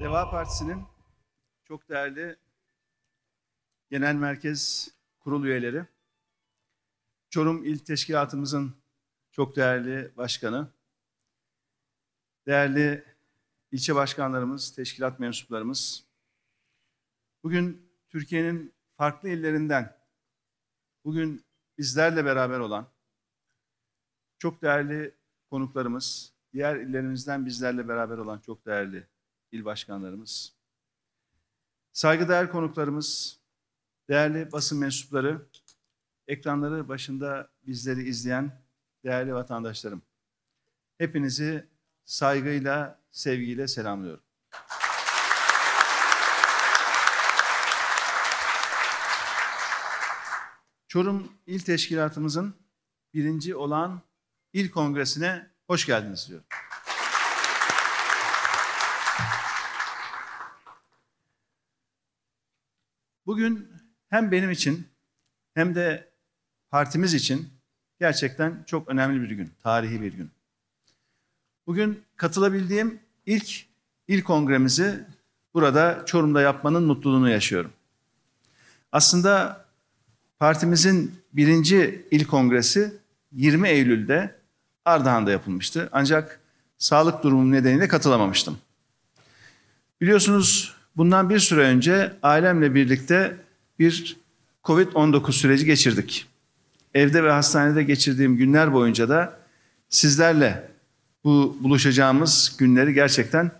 Deva Partisi'nin çok değerli genel merkez kurul üyeleri, Çorum İl Teşkilatımızın çok değerli başkanı, değerli ilçe başkanlarımız, teşkilat mensuplarımız, bugün Türkiye'nin farklı illerinden, bugün bizlerle beraber olan çok değerli konuklarımız, diğer illerimizden bizlerle beraber olan çok değerli il başkanlarımız, saygıdeğer konuklarımız, değerli basın mensupları, ekranları başında bizleri izleyen değerli vatandaşlarım. Hepinizi saygıyla, sevgiyle selamlıyorum. Çorum İl Teşkilatımızın birinci olan İl Kongresi'ne hoş geldiniz diyorum. Bugün hem benim için hem de partimiz için gerçekten çok önemli bir gün, tarihi bir gün. Bugün katılabildiğim ilk il kongremizi burada Çorum'da yapmanın mutluluğunu yaşıyorum. Aslında partimizin birinci il kongresi 20 Eylül'de Ardahan'da yapılmıştı. Ancak sağlık durumum nedeniyle katılamamıştım. Biliyorsunuz bundan bir süre önce ailemle birlikte bir Covid-19 süreci geçirdik. Evde ve hastanede geçirdiğim günler boyunca da sizlerle bu buluşacağımız günleri gerçekten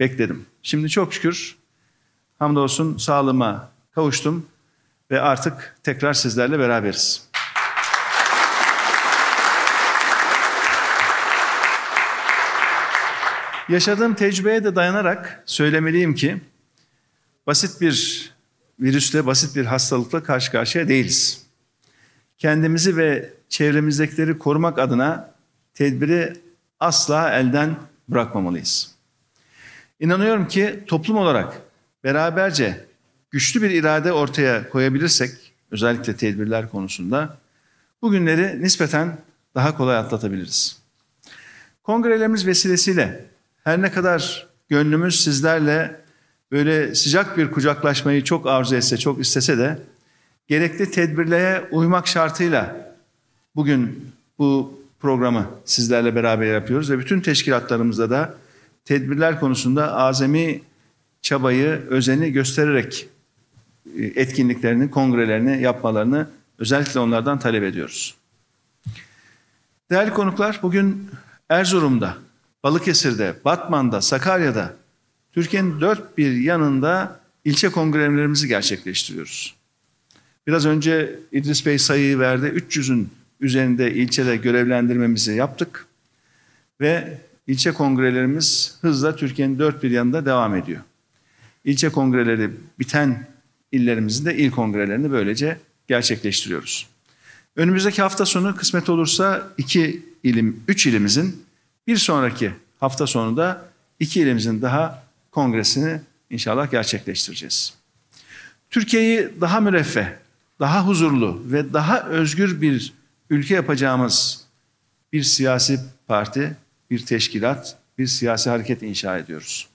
bekledim. Şimdi çok şükür hamdolsun sağlığıma kavuştum ve artık tekrar sizlerle beraberiz. Yaşadığım tecrübeye de dayanarak söylemeliyim ki basit bir virüsle, basit bir hastalıkla karşı karşıya değiliz. Kendimizi ve çevremizdekileri korumak adına tedbiri asla elden bırakmamalıyız. İnanıyorum ki toplum olarak beraberce güçlü bir irade ortaya koyabilirsek, özellikle tedbirler konusunda, bu günleri nispeten daha kolay atlatabiliriz. Kongrelerimiz vesilesiyle her ne kadar gönlümüz sizlerle böyle sıcak bir kucaklaşmayı çok arzu etse, çok istese de gerekli tedbirlere uymak şartıyla bugün bu programı sizlerle beraber yapıyoruz ve bütün teşkilatlarımızda da tedbirler konusunda azami çabayı, özeni göstererek e, etkinliklerini, kongrelerini yapmalarını özellikle onlardan talep ediyoruz. Değerli konuklar, bugün Erzurum'da, Balıkesir'de, Batman'da, Sakarya'da, Türkiye'nin dört bir yanında ilçe kongrelerimizi gerçekleştiriyoruz. Biraz önce İdris Bey sayıyı verdi. 300'ün üzerinde ilçede görevlendirmemizi yaptık. Ve ilçe kongrelerimiz hızla Türkiye'nin dört bir yanında devam ediyor. İlçe kongreleri biten illerimizin de il kongrelerini böylece gerçekleştiriyoruz. Önümüzdeki hafta sonu kısmet olursa iki ilim, üç ilimizin bir sonraki hafta sonunda iki ilimizin daha kongresini inşallah gerçekleştireceğiz. Türkiye'yi daha müreffeh, daha huzurlu ve daha özgür bir ülke yapacağımız bir siyasi parti, bir teşkilat, bir siyasi hareket inşa ediyoruz.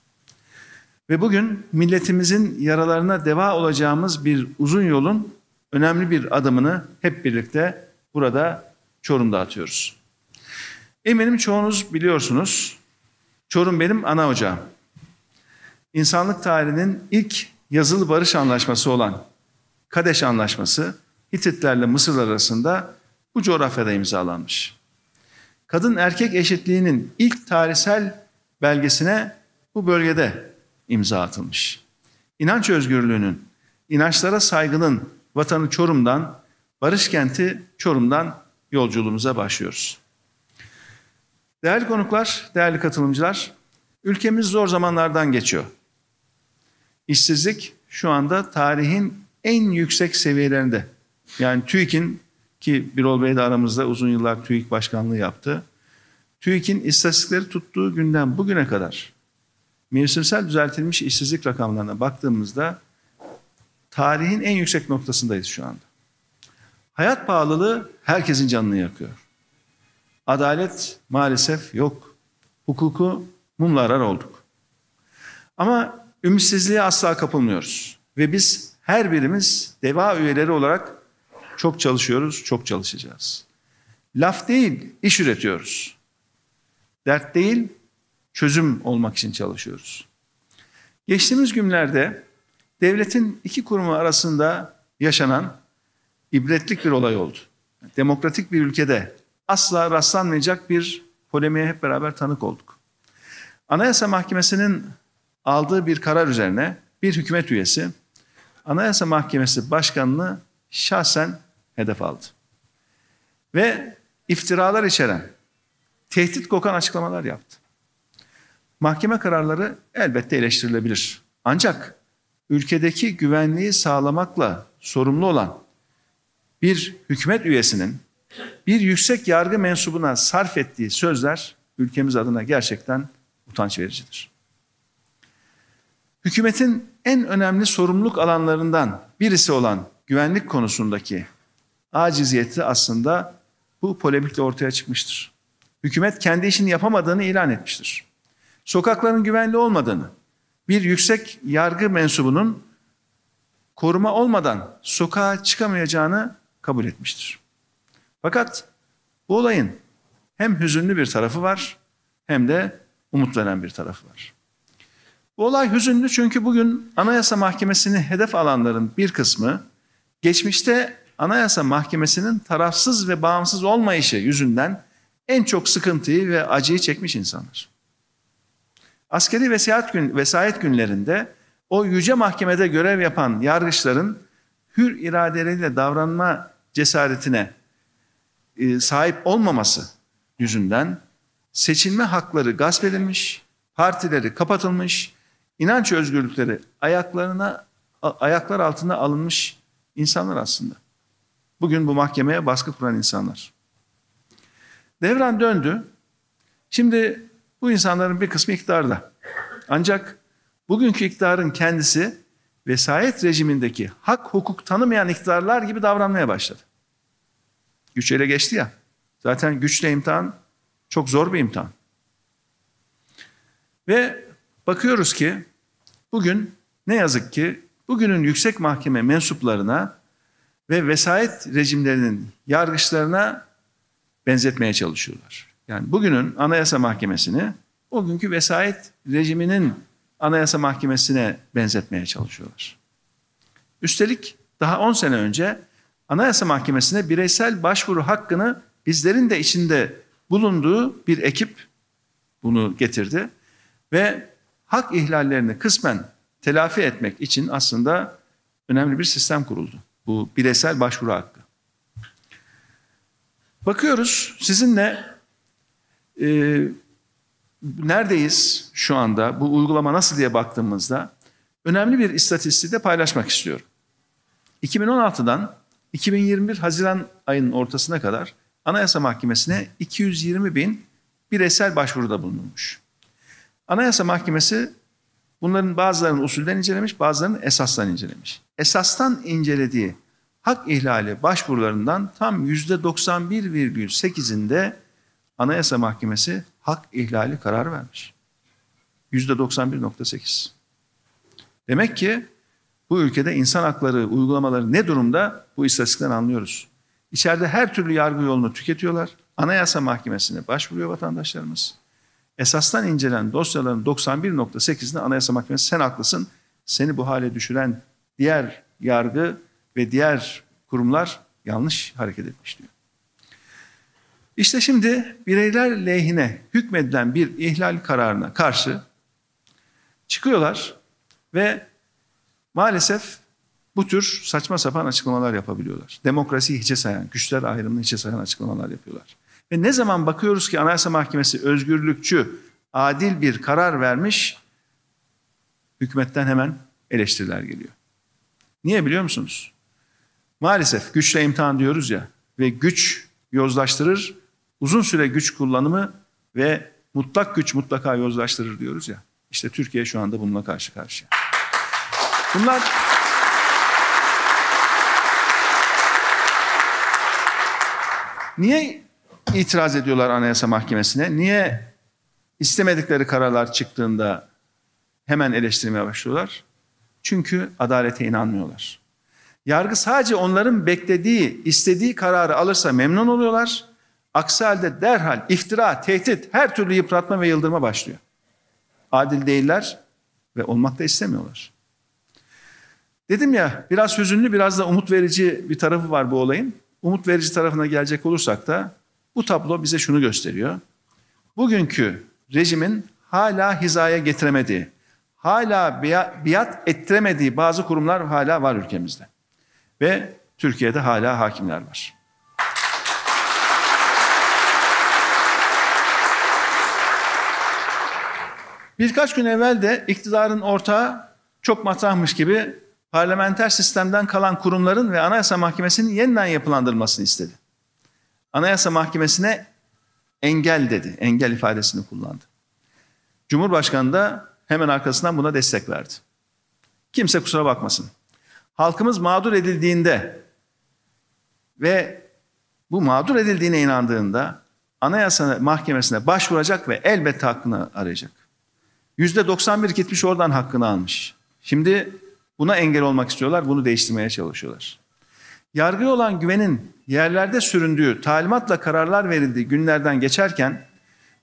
Ve bugün milletimizin yaralarına deva olacağımız bir uzun yolun önemli bir adımını hep birlikte burada Çorum'da atıyoruz. Eminim çoğunuz biliyorsunuz. Çorum benim ana ocağım. İnsanlık tarihinin ilk yazılı barış anlaşması olan Kadeş Anlaşması Hititlerle Mısırlar arasında bu coğrafyada imzalanmış. Kadın erkek eşitliğinin ilk tarihsel belgesine bu bölgede imza atılmış. İnanç özgürlüğünün, inançlara saygının vatanı Çorum'dan, barış kenti Çorum'dan yolculuğumuza başlıyoruz. Değerli konuklar, değerli katılımcılar, ülkemiz zor zamanlardan geçiyor. İşsizlik şu anda tarihin en yüksek seviyelerinde. Yani TÜİK'in ki Birol Bey de aramızda uzun yıllar TÜİK başkanlığı yaptı. TÜİK'in istatistikleri tuttuğu günden bugüne kadar mevsimsel düzeltilmiş işsizlik rakamlarına baktığımızda tarihin en yüksek noktasındayız şu anda. Hayat pahalılığı herkesin canını yakıyor. Adalet maalesef yok. Hukuku mumla arar olduk. Ama ümitsizliğe asla kapılmıyoruz. Ve biz her birimiz deva üyeleri olarak çok çalışıyoruz, çok çalışacağız. Laf değil, iş üretiyoruz. Dert değil, çözüm olmak için çalışıyoruz. Geçtiğimiz günlerde devletin iki kurumu arasında yaşanan ibretlik bir olay oldu. Demokratik bir ülkede asla rastlanmayacak bir polemiğe hep beraber tanık olduk. Anayasa Mahkemesi'nin aldığı bir karar üzerine bir hükümet üyesi Anayasa Mahkemesi Başkanı'nı şahsen hedef aldı. Ve iftiralar içeren, tehdit kokan açıklamalar yaptı. Mahkeme kararları elbette eleştirilebilir. Ancak ülkedeki güvenliği sağlamakla sorumlu olan bir hükümet üyesinin bir yüksek yargı mensubuna sarf ettiği sözler ülkemiz adına gerçekten utanç vericidir. Hükümetin en önemli sorumluluk alanlarından birisi olan güvenlik konusundaki aciziyeti aslında bu polemikle ortaya çıkmıştır. Hükümet kendi işini yapamadığını ilan etmiştir. Sokakların güvenli olmadığını, bir yüksek yargı mensubunun koruma olmadan sokağa çıkamayacağını kabul etmiştir. Fakat bu olayın hem hüzünlü bir tarafı var hem de umut veren bir tarafı var. Bu olay hüzünlü çünkü bugün Anayasa Mahkemesi'ni hedef alanların bir kısmı geçmişte Anayasa Mahkemesi'nin tarafsız ve bağımsız olmayışı yüzünden en çok sıkıntıyı ve acıyı çekmiş insanlar. Askeri vesayet, gün, vesayet günlerinde o yüce mahkemede görev yapan yargıçların hür iradeleriyle davranma cesaretine e, sahip olmaması yüzünden seçilme hakları gasp edilmiş, partileri kapatılmış, inanç özgürlükleri ayaklarına ayaklar altına alınmış insanlar aslında. Bugün bu mahkemeye baskı kuran insanlar. Devran döndü. Şimdi bu insanların bir kısmı iktidarda. Ancak bugünkü iktidarın kendisi vesayet rejimindeki hak hukuk tanımayan iktidarlar gibi davranmaya başladı. Güç ele geçti ya. Zaten güçle imtihan çok zor bir imtihan. Ve bakıyoruz ki bugün ne yazık ki bugünün yüksek mahkeme mensuplarına ve vesayet rejimlerinin yargıçlarına benzetmeye çalışıyorlar. Yani bugünün Anayasa Mahkemesi'ni o günkü vesayet rejiminin Anayasa Mahkemesi'ne benzetmeye çalışıyorlar. Üstelik daha 10 sene önce Anayasa Mahkemesi'ne bireysel başvuru hakkını bizlerin de içinde bulunduğu bir ekip bunu getirdi ve hak ihlallerini kısmen telafi etmek için aslında önemli bir sistem kuruldu. Bu bireysel başvuru hakkı. Bakıyoruz sizinle e, neredeyiz şu anda, bu uygulama nasıl diye baktığımızda önemli bir istatistiği de paylaşmak istiyorum. 2016'dan 2021 Haziran ayının ortasına kadar Anayasa Mahkemesi'ne 220 bin bireysel başvuruda bulunmuş. Anayasa Mahkemesi bunların bazılarını usulden incelemiş, bazılarını esastan incelemiş. Esastan incelediği hak ihlali başvurularından tam yüzde 91,8'inde Anayasa Mahkemesi hak ihlali karar vermiş. Yüzde 91.8. Demek ki bu ülkede insan hakları uygulamaları ne durumda bu istatistikten anlıyoruz. İçeride her türlü yargı yolunu tüketiyorlar. Anayasa Mahkemesi'ne başvuruyor vatandaşlarımız. Esastan incelen dosyaların 91.8'inde Anayasa Mahkemesi sen haklısın. Seni bu hale düşüren diğer yargı ve diğer kurumlar yanlış hareket etmiş diyor. İşte şimdi bireyler lehine hükmedilen bir ihlal kararına karşı çıkıyorlar ve maalesef bu tür saçma sapan açıklamalar yapabiliyorlar. Demokrasiyi hiçe sayan, güçler ayrımını hiçe sayan açıklamalar yapıyorlar. Ve ne zaman bakıyoruz ki Anayasa Mahkemesi özgürlükçü, adil bir karar vermiş, hükümetten hemen eleştiriler geliyor. Niye biliyor musunuz? Maalesef güçle imtihan diyoruz ya ve güç yozlaştırır, uzun süre güç kullanımı ve mutlak güç mutlaka yozlaştırır diyoruz ya. İşte Türkiye şu anda bununla karşı karşıya. Bunlar Niye itiraz ediyorlar Anayasa Mahkemesi'ne? Niye istemedikleri kararlar çıktığında hemen eleştirmeye başlıyorlar? Çünkü adalete inanmıyorlar. Yargı sadece onların beklediği, istediği kararı alırsa memnun oluyorlar. Aksi halde derhal iftira, tehdit, her türlü yıpratma ve yıldırma başlıyor. Adil değiller ve olmak da istemiyorlar. Dedim ya biraz hüzünlü biraz da umut verici bir tarafı var bu olayın. Umut verici tarafına gelecek olursak da bu tablo bize şunu gösteriyor. Bugünkü rejimin hala hizaya getiremediği, hala biat ettiremediği bazı kurumlar hala var ülkemizde. Ve Türkiye'de hala hakimler var. Birkaç gün evvel de iktidarın ortağı çok matrahmış gibi parlamenter sistemden kalan kurumların ve Anayasa Mahkemesi'nin yeniden yapılandırılmasını istedi. Anayasa Mahkemesi'ne engel dedi, engel ifadesini kullandı. Cumhurbaşkanı da hemen arkasından buna destek verdi. Kimse kusura bakmasın. Halkımız mağdur edildiğinde ve bu mağdur edildiğine inandığında Anayasa Mahkemesi'ne başvuracak ve elbette hakkını arayacak. Yüzde 91 gitmiş oradan hakkını almış. Şimdi buna engel olmak istiyorlar, bunu değiştirmeye çalışıyorlar. Yargıya olan güvenin yerlerde süründüğü, talimatla kararlar verildiği günlerden geçerken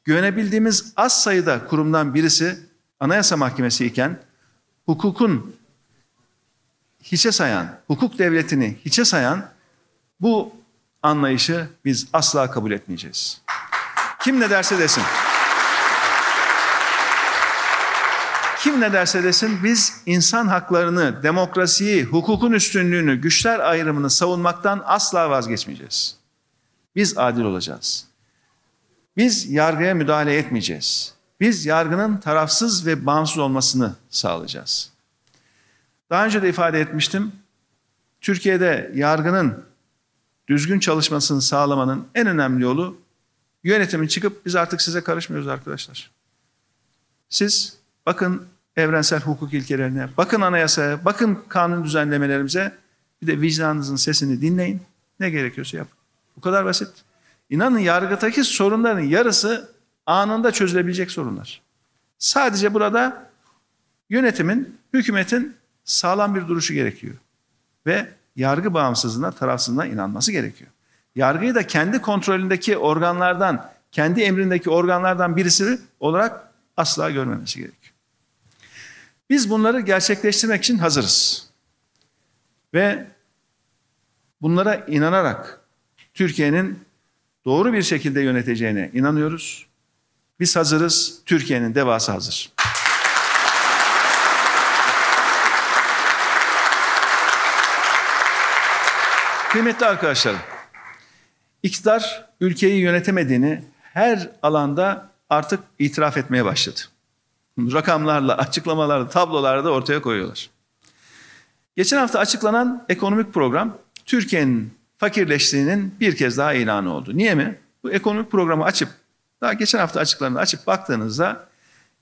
güvenebildiğimiz az sayıda kurumdan birisi Anayasa Mahkemesi iken hukukun hiçe sayan, hukuk devletini hiçe sayan bu anlayışı biz asla kabul etmeyeceğiz. Kim ne derse desin. Kim ne derse desin biz insan haklarını, demokrasiyi, hukukun üstünlüğünü, güçler ayrımını savunmaktan asla vazgeçmeyeceğiz. Biz adil olacağız. Biz yargıya müdahale etmeyeceğiz. Biz yargının tarafsız ve bağımsız olmasını sağlayacağız. Daha önce de ifade etmiştim. Türkiye'de yargının düzgün çalışmasını sağlamanın en önemli yolu yönetimin çıkıp biz artık size karışmıyoruz arkadaşlar. Siz bakın evrensel hukuk ilkelerine, bakın anayasaya, bakın kanun düzenlemelerimize bir de vicdanınızın sesini dinleyin. Ne gerekiyorsa yapın. Bu kadar basit. İnanın yargıdaki sorunların yarısı anında çözülebilecek sorunlar. Sadece burada yönetimin, hükümetin sağlam bir duruşu gerekiyor. Ve yargı bağımsızlığına, tarafsızlığına inanması gerekiyor. Yargıyı da kendi kontrolündeki organlardan, kendi emrindeki organlardan birisi olarak asla görmemesi gerekiyor. Biz bunları gerçekleştirmek için hazırız. Ve bunlara inanarak Türkiye'nin doğru bir şekilde yöneteceğine inanıyoruz. Biz hazırız, Türkiye'nin devası hazır. Kıymetli arkadaşlarım, iktidar ülkeyi yönetemediğini her alanda artık itiraf etmeye başladı. Rakamlarla, açıklamalarla, tablolarla da ortaya koyuyorlar. Geçen hafta açıklanan ekonomik program Türkiye'nin fakirleştiğinin bir kez daha ilanı oldu. Niye mi? Bu ekonomik programı açıp, daha geçen hafta açıklarını açıp baktığınızda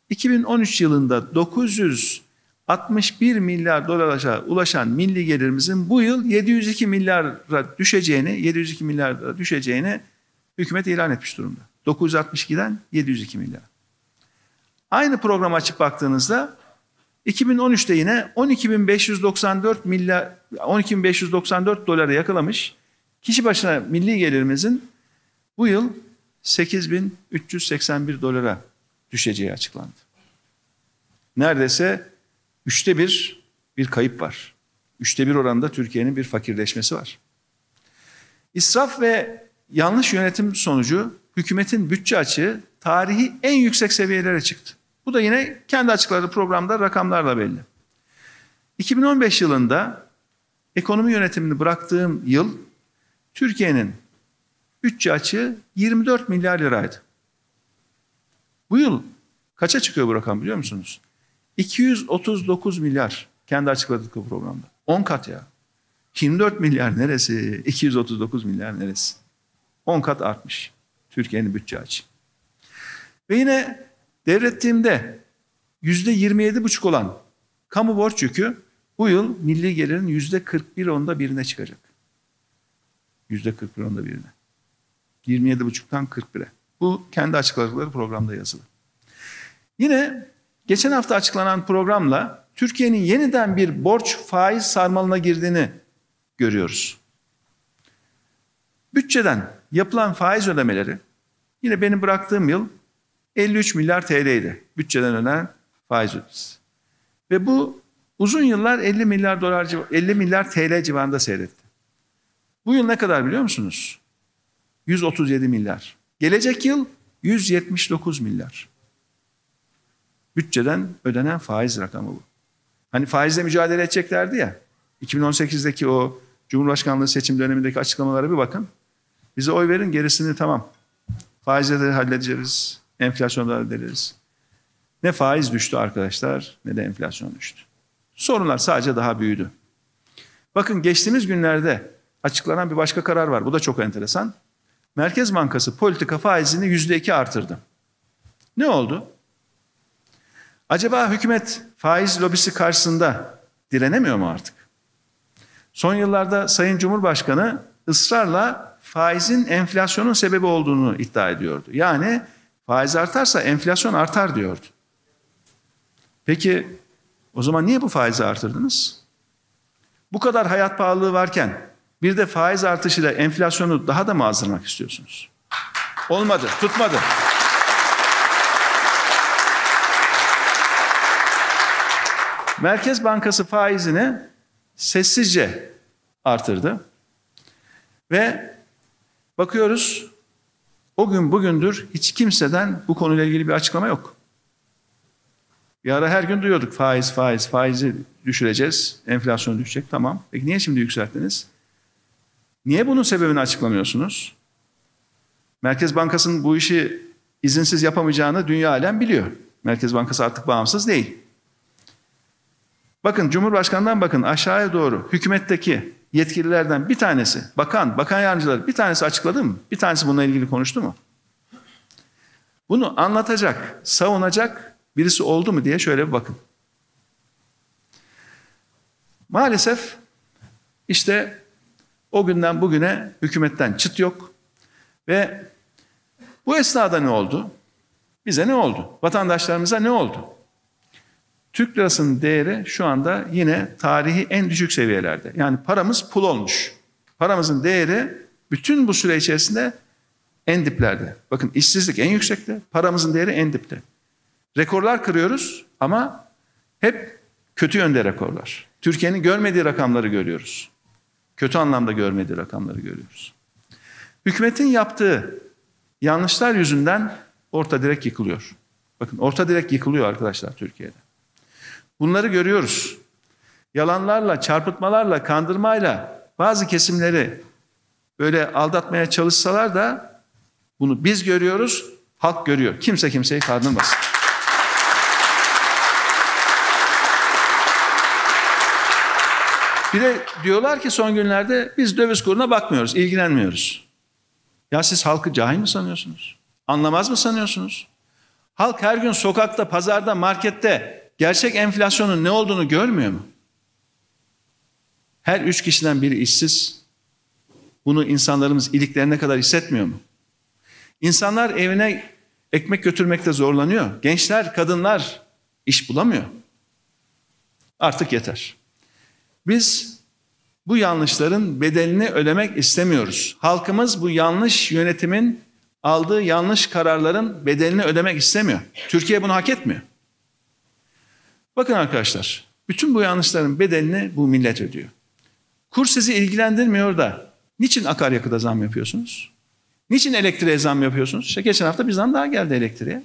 2013 yılında 961 milyar dolara ulaşan milli gelirimizin bu yıl 702 milyara düşeceğini, 702 milyara düşeceğini hükümet ilan etmiş durumda. 962'den 702 milyar. Aynı programı açıp baktığınızda 2013'te yine 12.594 milyar 12.594 dolara yakalamış. Kişi başına milli gelirimizin bu yıl 8.381 dolara düşeceği açıklandı. Neredeyse üçte bir bir kayıp var. Üçte bir oranda Türkiye'nin bir fakirleşmesi var. İsraf ve yanlış yönetim sonucu hükümetin bütçe açığı tarihi en yüksek seviyelere çıktı. Bu da yine kendi açıkladığı programda rakamlarla belli. 2015 yılında ekonomi yönetimini bıraktığım yıl Türkiye'nin bütçe açığı 24 milyar liraydı. Bu yıl kaça çıkıyor bu rakam biliyor musunuz? 239 milyar kendi açıkladığı programda. 10 kat ya. 24 milyar neresi? 239 milyar neresi? 10 kat artmış Türkiye'nin bütçe açığı. Ve yine Devrettiğimde yüzde 27 buçuk olan kamu borç yükü bu yıl milli gelirin yüzde 41 onda birine çıkacak. Yüzde 41 onda birine. 27 buçuktan 41'e. Bu kendi açıkladıkları programda yazılı. Yine geçen hafta açıklanan programla Türkiye'nin yeniden bir borç faiz sarmalına girdiğini görüyoruz. Bütçeden yapılan faiz ödemeleri yine benim bıraktığım yıl 53 milyar TL'ydi. Bütçeden ödenen faiz ödemesi. Ve bu uzun yıllar 50 milyar dolar 50 milyar TL civarında seyretti. Bu yıl ne kadar biliyor musunuz? 137 milyar. Gelecek yıl 179 milyar. Bütçeden ödenen faiz rakamı bu. Hani faizle mücadele edeceklerdi ya. 2018'deki o Cumhurbaşkanlığı seçim dönemindeki açıklamalara bir bakın. Bize oy verin gerisini tamam. Faizle de halledeceğiz. Enflasyonda hallederiz. Ne faiz düştü arkadaşlar ne de enflasyon düştü. Sorunlar sadece daha büyüdü. Bakın geçtiğimiz günlerde açıklanan bir başka karar var. Bu da çok enteresan. Merkez Bankası politika faizini yüzde iki artırdı. Ne oldu? Acaba hükümet faiz lobisi karşısında direnemiyor mu artık? Son yıllarda Sayın Cumhurbaşkanı ısrarla faizin enflasyonun sebebi olduğunu iddia ediyordu. Yani faiz artarsa enflasyon artar diyordu. Peki o zaman niye bu faizi artırdınız? Bu kadar hayat pahalılığı varken bir de faiz artışıyla enflasyonu daha da mı azdırmak istiyorsunuz? Olmadı, tutmadı. Merkez Bankası faizini sessizce artırdı. Ve bakıyoruz o gün bugündür hiç kimseden bu konuyla ilgili bir açıklama yok. Bir ara her gün duyuyorduk faiz, faiz, faizi düşüreceğiz, enflasyon düşecek tamam. Peki niye şimdi yükselttiniz? Niye bunun sebebini açıklamıyorsunuz? Merkez Bankası'nın bu işi izinsiz yapamayacağını dünya alem biliyor. Merkez Bankası artık bağımsız değil. Bakın Cumhurbaşkanı'ndan bakın aşağıya doğru hükümetteki yetkililerden bir tanesi, bakan, bakan yardımcıları bir tanesi açıkladı mı? Bir tanesi bununla ilgili konuştu mu? Bunu anlatacak, savunacak birisi oldu mu diye şöyle bir bakın. Maalesef işte o günden bugüne hükümetten çıt yok ve bu esnada ne oldu? Bize ne oldu? Vatandaşlarımıza ne oldu? Türk lirasının değeri şu anda yine tarihi en düşük seviyelerde. Yani paramız pul olmuş. Paramızın değeri bütün bu süre içerisinde en diplerde. Bakın işsizlik en yüksekte, paramızın değeri en dipte. Rekorlar kırıyoruz ama hep kötü yönde rekorlar. Türkiye'nin görmediği rakamları görüyoruz. Kötü anlamda görmediği rakamları görüyoruz. Hükümetin yaptığı yanlışlar yüzünden orta direk yıkılıyor. Bakın orta direk yıkılıyor arkadaşlar Türkiye'de. Bunları görüyoruz. Yalanlarla, çarpıtmalarla, kandırmayla bazı kesimleri böyle aldatmaya çalışsalar da bunu biz görüyoruz, halk görüyor. Kimse kimseyi kandırmasın. Bir de diyorlar ki son günlerde biz döviz kuruna bakmıyoruz, ilgilenmiyoruz. Ya siz halkı cahil mi sanıyorsunuz? Anlamaz mı sanıyorsunuz? Halk her gün sokakta, pazarda, markette gerçek enflasyonun ne olduğunu görmüyor mu? Her üç kişiden biri işsiz. Bunu insanlarımız iliklerine kadar hissetmiyor mu? İnsanlar evine ekmek götürmekte zorlanıyor. Gençler, kadınlar iş bulamıyor. Artık yeter. Biz bu yanlışların bedelini ödemek istemiyoruz. Halkımız bu yanlış yönetimin aldığı yanlış kararların bedelini ödemek istemiyor. Türkiye bunu hak etmiyor. Bakın arkadaşlar, bütün bu yanlışların bedelini bu millet ödüyor. Kur sizi ilgilendirmiyor da niçin akaryakıda zam yapıyorsunuz? Niçin elektriğe zam yapıyorsunuz? İşte geçen hafta bir zam daha geldi elektriğe.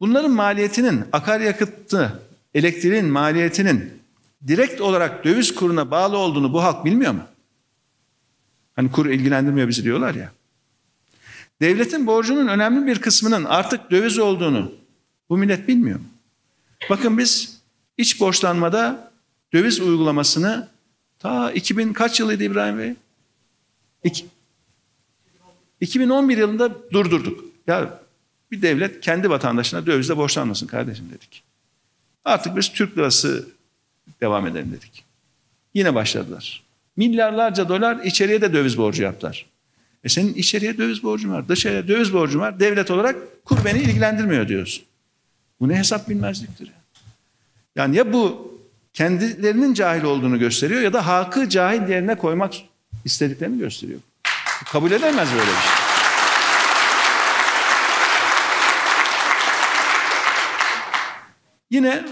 Bunların maliyetinin, akaryakıtı, elektriğin maliyetinin direkt olarak döviz kuruna bağlı olduğunu bu halk bilmiyor mu? Hani kur ilgilendirmiyor bizi diyorlar ya. Devletin borcunun önemli bir kısmının artık döviz olduğunu bu millet bilmiyor mu? Bakın biz iç borçlanmada döviz uygulamasını ta 2000 kaç yılıydı İbrahim Bey? İki, 2011 yılında durdurduk. Ya bir devlet kendi vatandaşına dövizle borçlanmasın kardeşim dedik. Artık biz Türk lirası devam edelim dedik. Yine başladılar. Milyarlarca dolar içeriye de döviz borcu yaptılar. E senin içeriye döviz borcun var, dışarıya döviz borcun var. Devlet olarak kur beni ilgilendirmiyor diyorsun. Bu ne hesap bilmezliktir ya. Yani ya bu kendilerinin cahil olduğunu gösteriyor ya da halkı cahil yerine koymak istediklerini gösteriyor. Kabul edemez böyle bir şey. Yine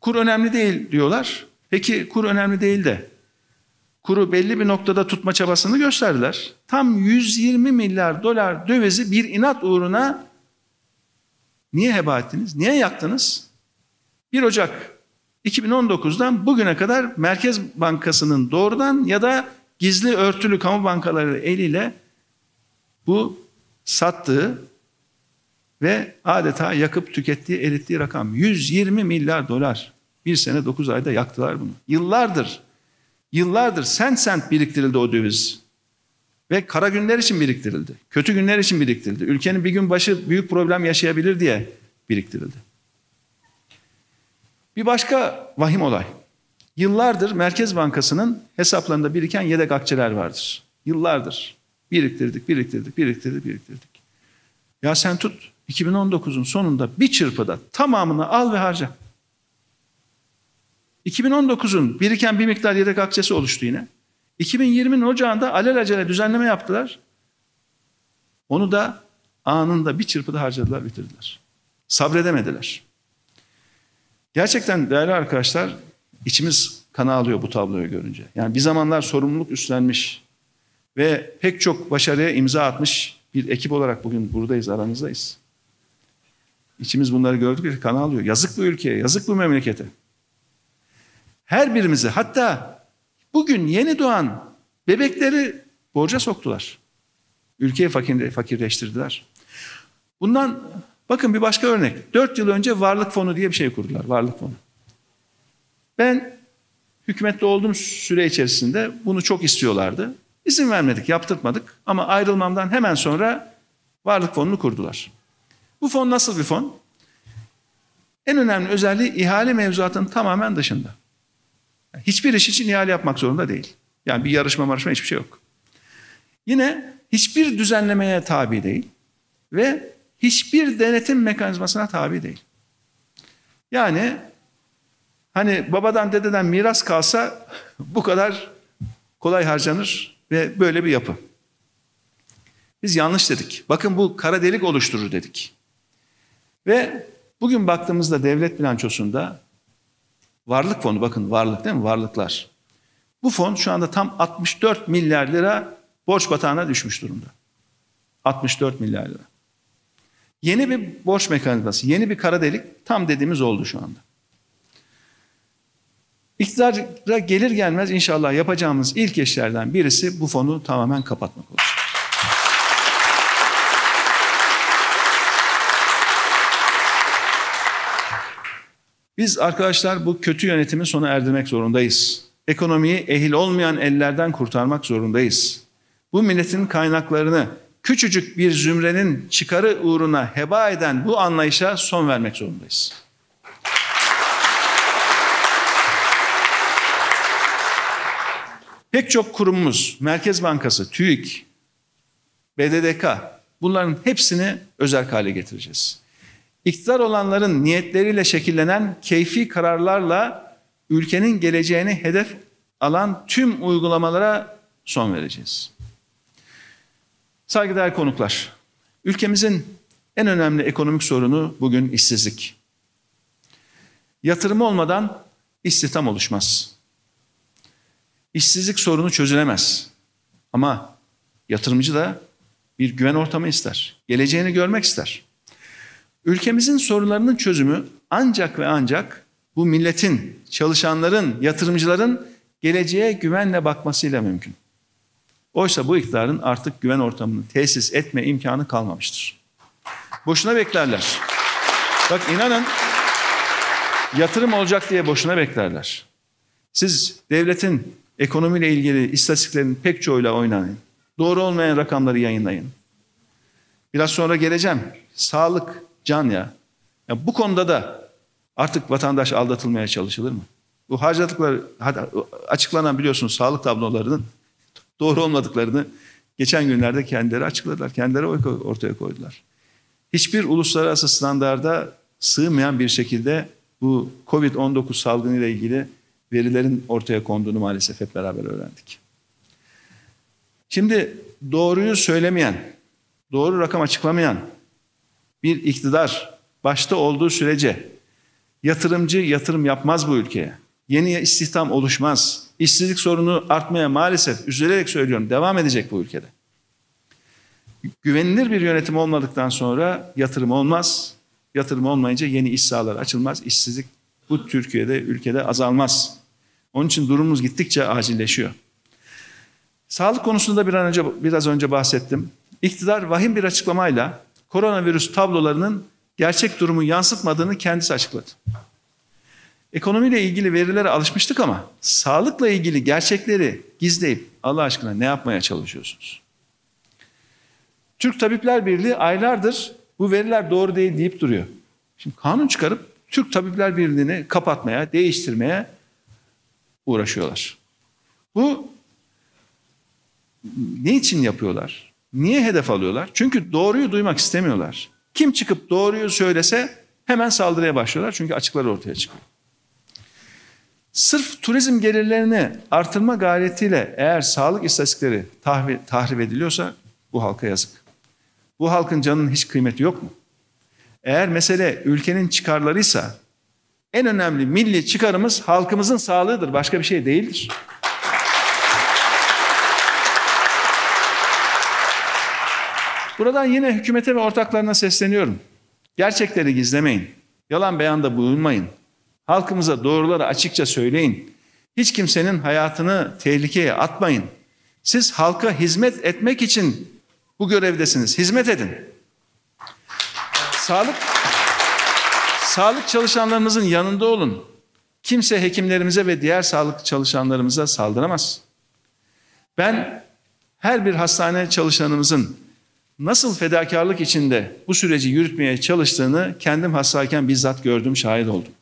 kur önemli değil diyorlar. Peki kur önemli değil de kuru belli bir noktada tutma çabasını gösterdiler. Tam 120 milyar dolar dövizi bir inat uğruna niye heba ettiniz? Niye yaktınız? 1 Ocak 2019'dan bugüne kadar Merkez Bankası'nın doğrudan ya da gizli örtülü kamu bankaları eliyle bu sattığı ve adeta yakıp tükettiği, erittiği rakam 120 milyar dolar. Bir sene 9 ayda yaktılar bunu. Yıllardır, yıllardır sent sent biriktirildi o döviz. Ve kara günler için biriktirildi. Kötü günler için biriktirildi. Ülkenin bir gün başı büyük problem yaşayabilir diye biriktirildi. Bir başka vahim olay. Yıllardır Merkez Bankası'nın hesaplarında biriken yedek akçeler vardır. Yıllardır biriktirdik, biriktirdik, biriktirdik, biriktirdik. Ya sen tut 2019'un sonunda bir çırpıda tamamını al ve harca. 2019'un biriken bir miktar yedek akçesi oluştu yine. 2020'nin ocağında alelacele düzenleme yaptılar. Onu da anında bir çırpıda harcadılar, bitirdiler. Sabredemediler. Gerçekten değerli arkadaşlar içimiz kana alıyor bu tabloyu görünce. Yani bir zamanlar sorumluluk üstlenmiş ve pek çok başarıya imza atmış bir ekip olarak bugün buradayız, aranızdayız. İçimiz bunları gördükçe kana alıyor. Yazık bu ülkeye, yazık bu memlekete. Her birimizi hatta bugün yeni doğan bebekleri borca soktular. Ülkeyi fakir, fakirleştirdiler. Bundan bakın bir başka örnek. Dört yıl önce varlık fonu diye bir şey kurdular. Varlık fonu. Ben hükümette olduğum süre içerisinde bunu çok istiyorlardı. İzin vermedik, yaptırtmadık ama ayrılmamdan hemen sonra varlık fonunu kurdular. Bu fon nasıl bir fon? En önemli özelliği ihale mevzuatının tamamen dışında. Hiçbir iş için ihale yapmak zorunda değil. Yani bir yarışma marışma hiçbir şey yok. Yine hiçbir düzenlemeye tabi değil ve hiçbir denetim mekanizmasına tabi değil. Yani hani babadan dededen miras kalsa bu kadar kolay harcanır ve böyle bir yapı. Biz yanlış dedik. Bakın bu kara delik oluşturur dedik. Ve bugün baktığımızda devlet bilançosunda varlık fonu bakın varlık değil mi? Varlıklar. Bu fon şu anda tam 64 milyar lira borç batağına düşmüş durumda. 64 milyar lira. Yeni bir borç mekanizması, yeni bir kara delik tam dediğimiz oldu şu anda. İktidara gelir gelmez inşallah yapacağımız ilk işlerden birisi bu fonu tamamen kapatmak olacak. Biz arkadaşlar bu kötü yönetimi sona erdirmek zorundayız. Ekonomiyi ehil olmayan ellerden kurtarmak zorundayız. Bu milletin kaynaklarını küçücük bir zümrenin çıkarı uğruna heba eden bu anlayışa son vermek zorundayız. Pek çok kurumumuz, Merkez Bankası, TÜİK, BDDK bunların hepsini özel hale getireceğiz. İktidar olanların niyetleriyle şekillenen keyfi kararlarla ülkenin geleceğini hedef alan tüm uygulamalara son vereceğiz. Saygıdeğer konuklar, ülkemizin en önemli ekonomik sorunu bugün işsizlik. Yatırım olmadan istihdam oluşmaz. İşsizlik sorunu çözülemez. Ama yatırımcı da bir güven ortamı ister. Geleceğini görmek ister. Ülkemizin sorunlarının çözümü ancak ve ancak bu milletin, çalışanların, yatırımcıların geleceğe güvenle bakmasıyla mümkün. Oysa bu iktidarın artık güven ortamını tesis etme imkanı kalmamıştır. Boşuna beklerler. Bak inanın yatırım olacak diye boşuna beklerler. Siz devletin ekonomiyle ilgili istatistiklerin pek çoğuyla oynayın. Doğru olmayan rakamları yayınlayın. Biraz sonra geleceğim. Sağlık, can ya. ya bu konuda da artık vatandaş aldatılmaya çalışılır mı? Bu harcadıkları açıklanan biliyorsunuz sağlık tablolarının doğru olmadıklarını geçen günlerde kendileri açıkladılar. Kendileri ortaya koydular. Hiçbir uluslararası standarda sığmayan bir şekilde bu Covid-19 salgını ile ilgili verilerin ortaya konduğunu maalesef hep beraber öğrendik. Şimdi doğruyu söylemeyen, doğru rakam açıklamayan bir iktidar başta olduğu sürece yatırımcı yatırım yapmaz bu ülkeye. Yeni istihdam oluşmaz. İşsizlik sorunu artmaya maalesef üzülerek söylüyorum devam edecek bu ülkede. Güvenilir bir yönetim olmadıktan sonra yatırım olmaz. Yatırım olmayınca yeni iş sahaları açılmaz. İşsizlik bu Türkiye'de, ülkede azalmaz. Onun için durumumuz gittikçe acilleşiyor. Sağlık konusunda bir an önce biraz önce bahsettim. İktidar vahim bir açıklamayla koronavirüs tablolarının gerçek durumu yansıtmadığını kendisi açıkladı. Ekonomiyle ilgili verilere alışmıştık ama sağlıkla ilgili gerçekleri gizleyip Allah aşkına ne yapmaya çalışıyorsunuz? Türk Tabipler Birliği aylardır bu veriler doğru değil deyip duruyor. Şimdi kanun çıkarıp Türk Tabipler Birliği'ni kapatmaya, değiştirmeye uğraşıyorlar. Bu ne için yapıyorlar? Niye hedef alıyorlar? Çünkü doğruyu duymak istemiyorlar. Kim çıkıp doğruyu söylese hemen saldırıya başlıyorlar. Çünkü açıkları ortaya çıkıyor. Sırf turizm gelirlerini artırma gayretiyle eğer sağlık istatistikleri tahrip, tahrip ediliyorsa bu halka yazık. Bu halkın canının hiç kıymeti yok mu? Eğer mesele ülkenin çıkarlarıysa en önemli milli çıkarımız halkımızın sağlığıdır. Başka bir şey değildir. Buradan yine hükümete ve ortaklarına sesleniyorum. Gerçekleri gizlemeyin. Yalan beyanda bulunmayın. Halkımıza doğruları açıkça söyleyin. Hiç kimsenin hayatını tehlikeye atmayın. Siz halka hizmet etmek için bu görevdesiniz. Hizmet edin. Sağlık sağlık çalışanlarımızın yanında olun. Kimse hekimlerimize ve diğer sağlık çalışanlarımıza saldıramaz. Ben her bir hastane çalışanımızın nasıl fedakarlık içinde bu süreci yürütmeye çalıştığını kendim hastayken bizzat gördüm, şahit oldum.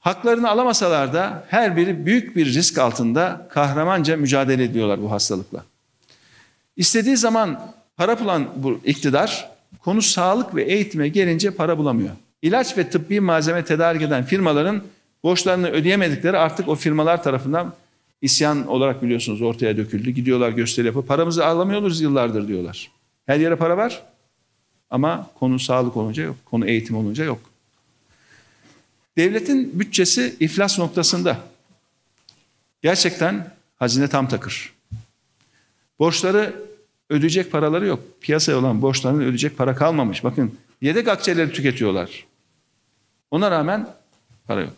Haklarını alamasalar da her biri büyük bir risk altında kahramanca mücadele ediyorlar bu hastalıkla. İstediği zaman para bulan bu iktidar konu sağlık ve eğitime gelince para bulamıyor. İlaç ve tıbbi malzeme tedarik eden firmaların borçlarını ödeyemedikleri artık o firmalar tarafından isyan olarak biliyorsunuz ortaya döküldü. Gidiyorlar gösteri yapıp paramızı alamıyoruz yıllardır diyorlar. Her yere para var ama konu sağlık olunca yok, konu eğitim olunca yok. Devletin bütçesi iflas noktasında. Gerçekten hazine tam takır. Borçları ödeyecek paraları yok. Piyasaya olan borçlarının ödeyecek para kalmamış. Bakın yedek akçeleri tüketiyorlar. Ona rağmen para yok.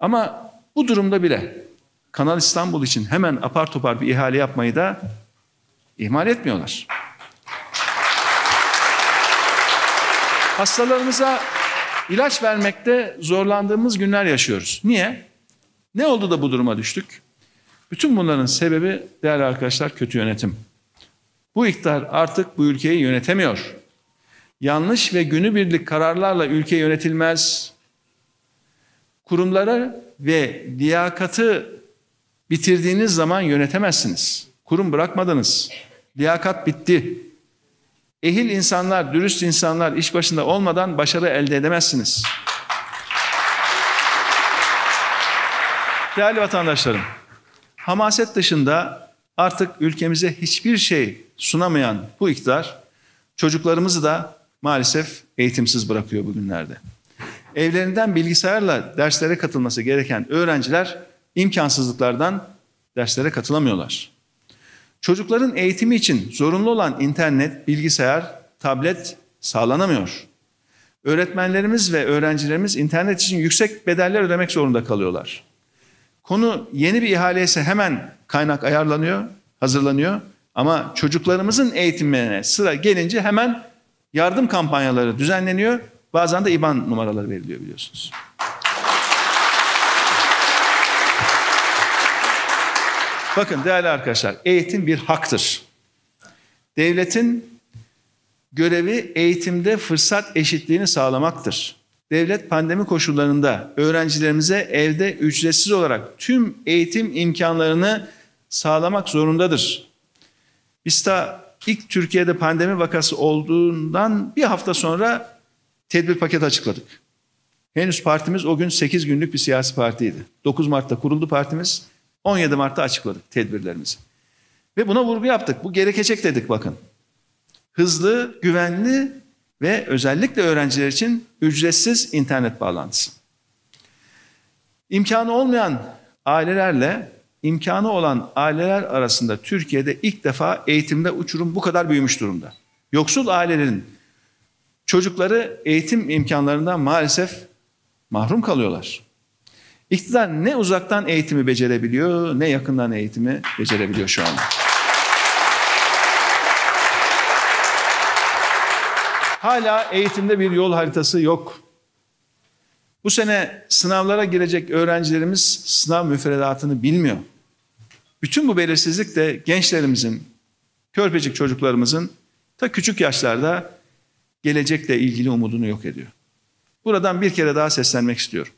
Ama bu durumda bile Kanal İstanbul için hemen apar topar bir ihale yapmayı da ihmal etmiyorlar. Hastalarımıza ilaç vermekte zorlandığımız günler yaşıyoruz. Niye? Ne oldu da bu duruma düştük? Bütün bunların sebebi değerli arkadaşlar kötü yönetim. Bu iktidar artık bu ülkeyi yönetemiyor. Yanlış ve günübirlik kararlarla ülke yönetilmez. Kurumlara ve liyakatı bitirdiğiniz zaman yönetemezsiniz. Kurum bırakmadınız. Liyakat bitti. Ehil insanlar, dürüst insanlar iş başında olmadan başarı elde edemezsiniz. Değerli vatandaşlarım, hamaset dışında artık ülkemize hiçbir şey sunamayan bu iktidar çocuklarımızı da maalesef eğitimsiz bırakıyor bugünlerde. Evlerinden bilgisayarla derslere katılması gereken öğrenciler imkansızlıklardan derslere katılamıyorlar. Çocukların eğitimi için zorunlu olan internet, bilgisayar, tablet sağlanamıyor. Öğretmenlerimiz ve öğrencilerimiz internet için yüksek bedeller ödemek zorunda kalıyorlar. Konu yeni bir ihale ise hemen kaynak ayarlanıyor, hazırlanıyor. Ama çocuklarımızın eğitimine sıra gelince hemen yardım kampanyaları düzenleniyor. Bazen de IBAN numaraları veriliyor biliyorsunuz. Bakın değerli arkadaşlar, eğitim bir haktır. Devletin görevi eğitimde fırsat eşitliğini sağlamaktır. Devlet pandemi koşullarında öğrencilerimize evde ücretsiz olarak tüm eğitim imkanlarını sağlamak zorundadır. BİSTA ilk Türkiye'de pandemi vakası olduğundan bir hafta sonra tedbir paketi açıkladık. Henüz partimiz o gün 8 günlük bir siyasi partiydi. 9 Mart'ta kuruldu partimiz. 17 Mart'ta açıkladık tedbirlerimizi. Ve buna vurgu yaptık. Bu gerekecek dedik bakın. Hızlı, güvenli ve özellikle öğrenciler için ücretsiz internet bağlantısı. İmkanı olmayan ailelerle imkanı olan aileler arasında Türkiye'de ilk defa eğitimde uçurum bu kadar büyümüş durumda. Yoksul ailelerin çocukları eğitim imkanlarından maalesef mahrum kalıyorlar. İktidar ne uzaktan eğitimi becerebiliyor ne yakından eğitimi becerebiliyor şu anda. Hala eğitimde bir yol haritası yok. Bu sene sınavlara girecek öğrencilerimiz sınav müfredatını bilmiyor. Bütün bu belirsizlik de gençlerimizin, körpecik çocuklarımızın ta küçük yaşlarda gelecekle ilgili umudunu yok ediyor. Buradan bir kere daha seslenmek istiyorum.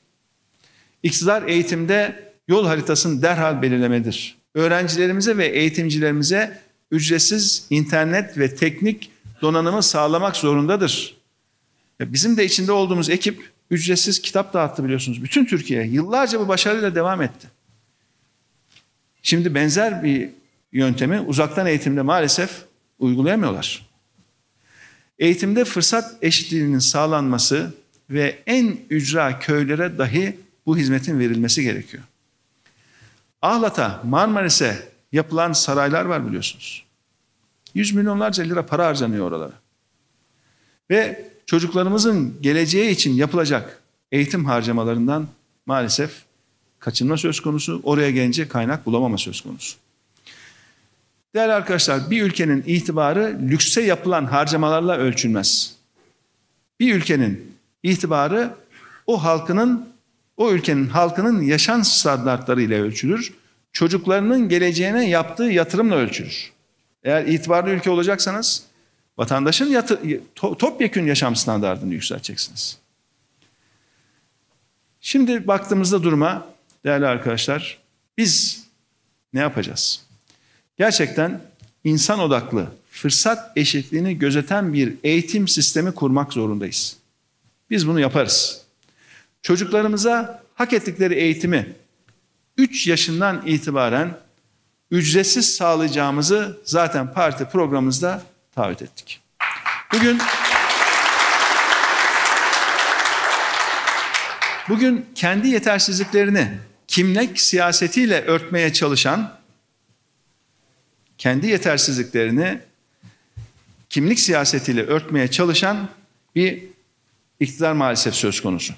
İktidar eğitimde yol haritasını derhal belirlemedir. Öğrencilerimize ve eğitimcilerimize ücretsiz internet ve teknik donanımı sağlamak zorundadır. Bizim de içinde olduğumuz ekip ücretsiz kitap dağıttı biliyorsunuz. Bütün Türkiye yıllarca bu başarıyla devam etti. Şimdi benzer bir yöntemi uzaktan eğitimde maalesef uygulayamıyorlar. Eğitimde fırsat eşitliğinin sağlanması ve en ücra köylere dahi bu hizmetin verilmesi gerekiyor. Ahlat'a, Marmaris'e yapılan saraylar var biliyorsunuz. Yüz milyonlarca lira para harcanıyor oralara. Ve çocuklarımızın geleceği için yapılacak eğitim harcamalarından maalesef kaçınma söz konusu, oraya gelince kaynak bulamama söz konusu. Değerli arkadaşlar, bir ülkenin itibarı lükse yapılan harcamalarla ölçülmez. Bir ülkenin itibarı o halkının, o ülkenin halkının yaşam standartlarıyla ölçülür. Çocuklarının geleceğine yaptığı yatırımla ölçülür. Eğer itibarlı ülke olacaksanız vatandaşın yatı, topyekün yaşam standartını yükselteceksiniz. Şimdi baktığımızda duruma değerli arkadaşlar biz ne yapacağız? Gerçekten insan odaklı, fırsat eşitliğini gözeten bir eğitim sistemi kurmak zorundayız. Biz bunu yaparız. Çocuklarımıza hak ettikleri eğitimi 3 yaşından itibaren ücretsiz sağlayacağımızı zaten parti programımızda taahhüt ettik. Bugün bugün kendi yetersizliklerini kimlik siyasetiyle örtmeye çalışan kendi yetersizliklerini kimlik siyasetiyle örtmeye çalışan bir iktidar maalesef söz konusu.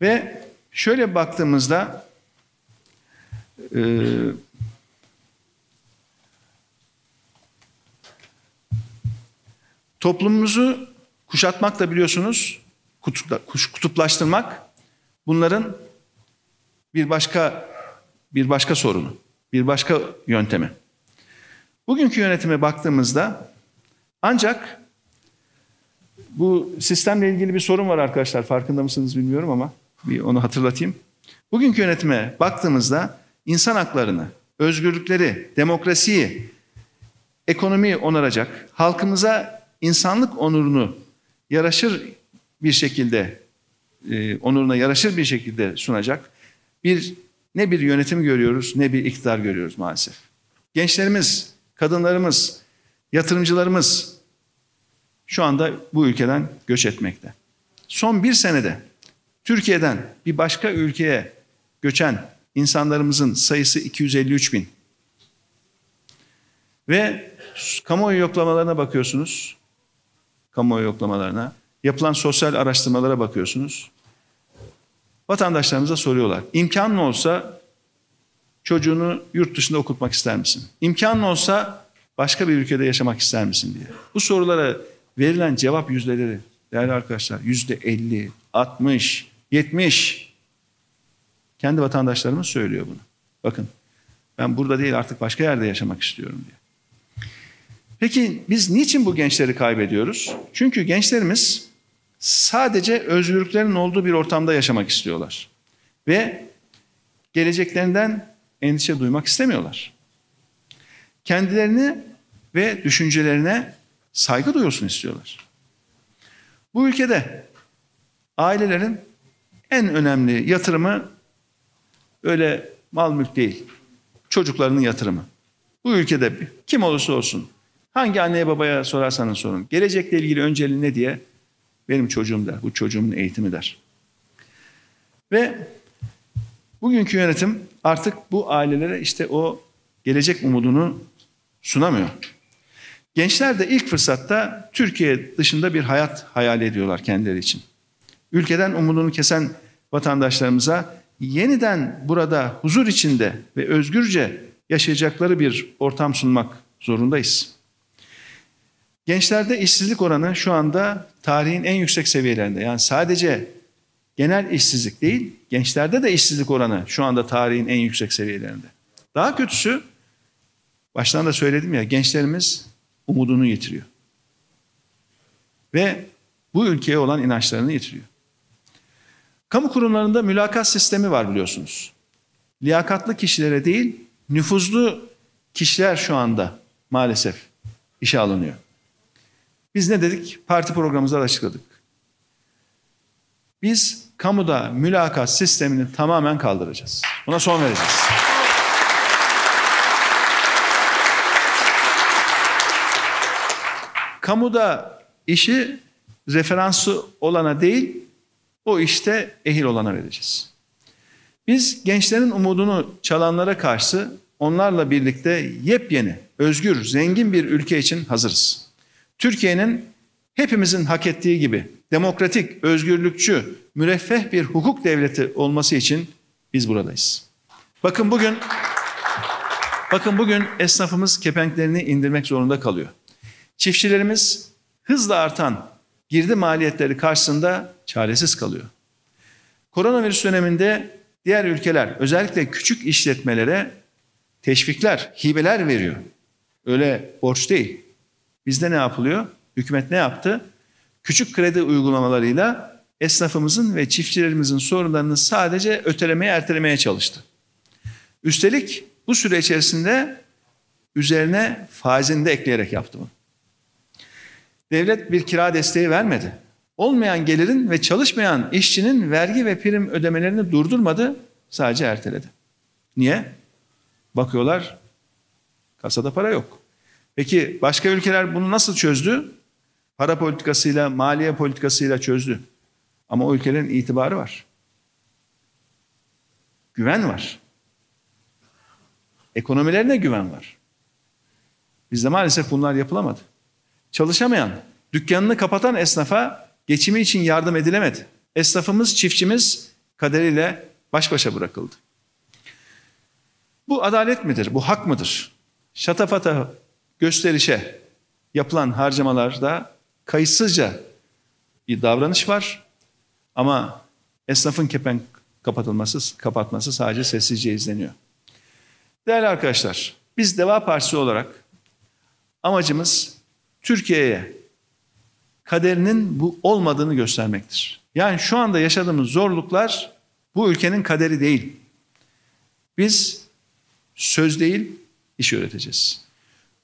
Ve şöyle baktığımızda e, toplumumuzu kuşatmak da biliyorsunuz kutuplaştırmak bunların bir başka bir başka sorunu, bir başka yöntemi. Bugünkü yönetime baktığımızda ancak bu sistemle ilgili bir sorun var arkadaşlar. Farkında mısınız bilmiyorum ama bir onu hatırlatayım. Bugünkü yönetime baktığımızda insan haklarını, özgürlükleri, demokrasiyi, ekonomiyi onaracak, halkımıza insanlık onurunu yaraşır bir şekilde, e, onuruna yaraşır bir şekilde sunacak bir ne bir yönetim görüyoruz ne bir iktidar görüyoruz maalesef. Gençlerimiz, kadınlarımız, yatırımcılarımız şu anda bu ülkeden göç etmekte. Son bir senede Türkiye'den bir başka ülkeye göçen insanlarımızın sayısı 253 bin. Ve kamuoyu yoklamalarına bakıyorsunuz. Kamuoyu yoklamalarına. Yapılan sosyal araştırmalara bakıyorsunuz. Vatandaşlarımıza soruyorlar. İmkanın olsa çocuğunu yurt dışında okutmak ister misin? İmkanın olsa başka bir ülkede yaşamak ister misin diye. Bu sorulara verilen cevap yüzdeleri değerli arkadaşlar yüzde 50, 60, 70 kendi vatandaşlarımız söylüyor bunu. Bakın ben burada değil artık başka yerde yaşamak istiyorum diye. Peki biz niçin bu gençleri kaybediyoruz? Çünkü gençlerimiz sadece özgürlüklerin olduğu bir ortamda yaşamak istiyorlar. Ve geleceklerinden endişe duymak istemiyorlar. Kendilerini ve düşüncelerine saygı duyulsun istiyorlar. Bu ülkede ailelerin en önemli yatırımı öyle mal mülk değil. Çocuklarının yatırımı. Bu ülkede kim olursa olsun hangi anneye babaya sorarsanız sorun. Gelecekle ilgili önceliği ne diye benim çocuğum der. Bu çocuğumun eğitimi der. Ve bugünkü yönetim artık bu ailelere işte o gelecek umudunu sunamıyor. Gençler de ilk fırsatta Türkiye dışında bir hayat hayal ediyorlar kendileri için. Ülkeden umudunu kesen vatandaşlarımıza yeniden burada huzur içinde ve özgürce yaşayacakları bir ortam sunmak zorundayız. Gençlerde işsizlik oranı şu anda tarihin en yüksek seviyelerinde. Yani sadece genel işsizlik değil, gençlerde de işsizlik oranı şu anda tarihin en yüksek seviyelerinde. Daha kötüsü, baştan da söyledim ya, gençlerimiz umudunu yitiriyor. Ve bu ülkeye olan inançlarını yitiriyor. Kamu kurumlarında mülakat sistemi var biliyorsunuz. Liyakatlı kişilere değil, nüfuzlu kişiler şu anda maalesef işe alınıyor. Biz ne dedik? Parti programımızda da açıkladık. Biz kamuda mülakat sistemini tamamen kaldıracağız. Buna son vereceğiz. Kamuda işi referansı olana değil, o işte ehil olana vereceğiz. Biz gençlerin umudunu çalanlara karşı onlarla birlikte yepyeni, özgür, zengin bir ülke için hazırız. Türkiye'nin hepimizin hak ettiği gibi demokratik, özgürlükçü, müreffeh bir hukuk devleti olması için biz buradayız. Bakın bugün bakın bugün esnafımız kepenklerini indirmek zorunda kalıyor. Çiftçilerimiz hızla artan girdi maliyetleri karşısında çaresiz kalıyor. Koronavirüs döneminde diğer ülkeler özellikle küçük işletmelere teşvikler, hibeler veriyor. Öyle borç değil. Bizde ne yapılıyor? Hükümet ne yaptı? Küçük kredi uygulamalarıyla esnafımızın ve çiftçilerimizin sorunlarını sadece ötelemeye ertelemeye çalıştı. Üstelik bu süre içerisinde üzerine faizini de ekleyerek yaptı bunu. Devlet bir kira desteği vermedi. Olmayan gelirin ve çalışmayan işçinin vergi ve prim ödemelerini durdurmadı, sadece erteledi. Niye? Bakıyorlar kasada para yok. Peki başka ülkeler bunu nasıl çözdü? Para politikasıyla, maliye politikasıyla çözdü. Ama o ülkelerin itibarı var. Güven var. Ekonomilerine güven var. Bizde maalesef bunlar yapılamadı. Çalışamayan, dükkanını kapatan esnafa geçimi için yardım edilemedi. Esnafımız, çiftçimiz kaderiyle baş başa bırakıldı. Bu adalet midir? Bu hak mıdır? Şatafata gösterişe yapılan harcamalarda kayıtsızca bir davranış var. Ama esnafın kepenk kapatılması, kapatması sadece sessizce izleniyor. Değerli arkadaşlar, biz Deva Partisi olarak amacımız Türkiye'ye kaderinin bu olmadığını göstermektir. Yani şu anda yaşadığımız zorluklar bu ülkenin kaderi değil. Biz söz değil, iş öğreteceğiz.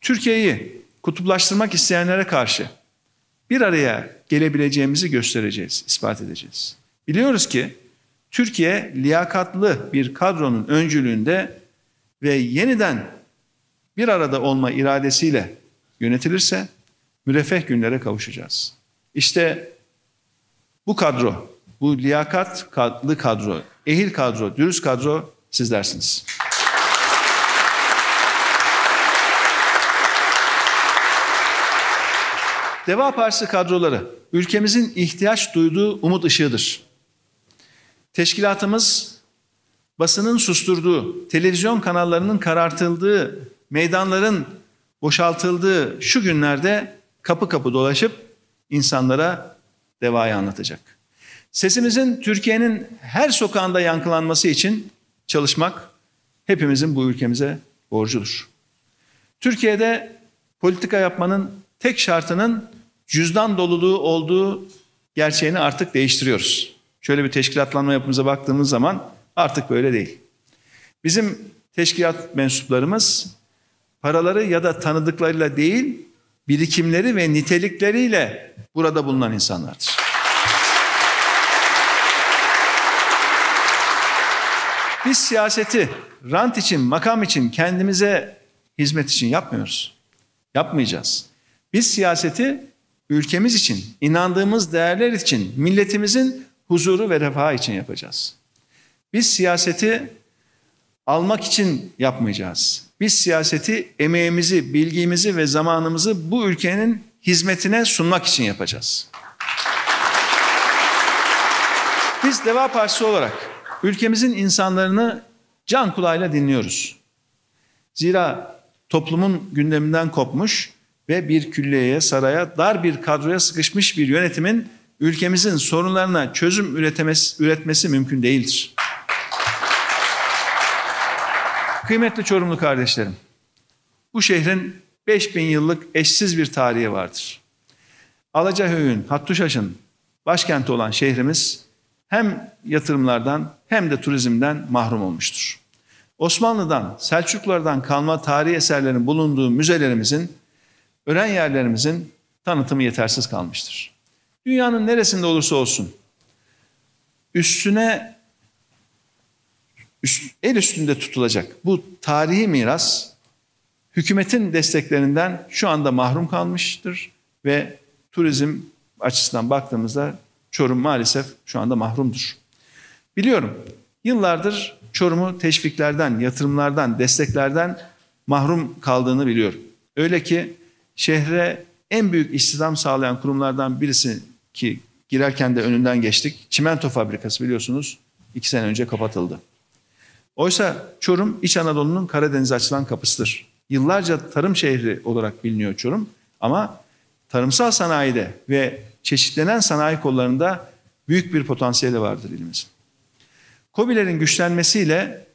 Türkiye'yi kutuplaştırmak isteyenlere karşı bir araya gelebileceğimizi göstereceğiz, ispat edeceğiz. Biliyoruz ki Türkiye liyakatlı bir kadronun öncülüğünde ve yeniden bir arada olma iradesiyle yönetilirse müreffeh günlere kavuşacağız. İşte bu kadro, bu liyakatlı kadro, ehil kadro, dürüst kadro sizlersiniz. Deva Partisi kadroları ülkemizin ihtiyaç duyduğu umut ışığıdır. Teşkilatımız basının susturduğu, televizyon kanallarının karartıldığı, meydanların boşaltıldığı şu günlerde kapı kapı dolaşıp insanlara devayı anlatacak. Sesimizin Türkiye'nin her sokağında yankılanması için çalışmak hepimizin bu ülkemize borcudur. Türkiye'de politika yapmanın tek şartının cüzdan doluluğu olduğu gerçeğini artık değiştiriyoruz. Şöyle bir teşkilatlanma yapımıza baktığımız zaman artık böyle değil. Bizim teşkilat mensuplarımız paraları ya da tanıdıklarıyla değil, birikimleri ve nitelikleriyle burada bulunan insanlardır. Biz siyaseti rant için, makam için, kendimize hizmet için yapmıyoruz. Yapmayacağız. Biz siyaseti ülkemiz için, inandığımız değerler için, milletimizin huzuru ve refahı için yapacağız. Biz siyaseti almak için yapmayacağız. Biz siyaseti emeğimizi, bilgimizi ve zamanımızı bu ülkenin hizmetine sunmak için yapacağız. Biz Deva Partisi olarak ülkemizin insanlarını can kulağıyla dinliyoruz. Zira toplumun gündeminden kopmuş ve bir külliyeye, saraya, dar bir kadroya sıkışmış bir yönetimin ülkemizin sorunlarına çözüm üretmesi mümkün değildir. Kıymetli Çorumlu kardeşlerim, bu şehrin 5000 yıllık eşsiz bir tarihi vardır. Alacahöyük'ün, Hattuşaş'ın başkenti olan şehrimiz hem yatırımlardan hem de turizmden mahrum olmuştur. Osmanlı'dan, Selçuklulardan kalma tarihi eserlerin bulunduğu müzelerimizin, öğren yerlerimizin tanıtımı yetersiz kalmıştır. Dünyanın neresinde olursa olsun üstüne el üstünde tutulacak bu tarihi miras hükümetin desteklerinden şu anda mahrum kalmıştır ve turizm açısından baktığımızda Çorum maalesef şu anda mahrumdur. Biliyorum yıllardır Çorum'u teşviklerden, yatırımlardan, desteklerden mahrum kaldığını biliyorum. Öyle ki şehre en büyük istihdam sağlayan kurumlardan birisi ki girerken de önünden geçtik. Çimento fabrikası biliyorsunuz iki sene önce kapatıldı. Oysa Çorum İç Anadolu'nun Karadeniz'e açılan kapısıdır. Yıllarca tarım şehri olarak biliniyor Çorum ama tarımsal sanayide ve çeşitlenen sanayi kollarında büyük bir potansiyeli vardır ilimizin. COBİ'lerin güçlenmesiyle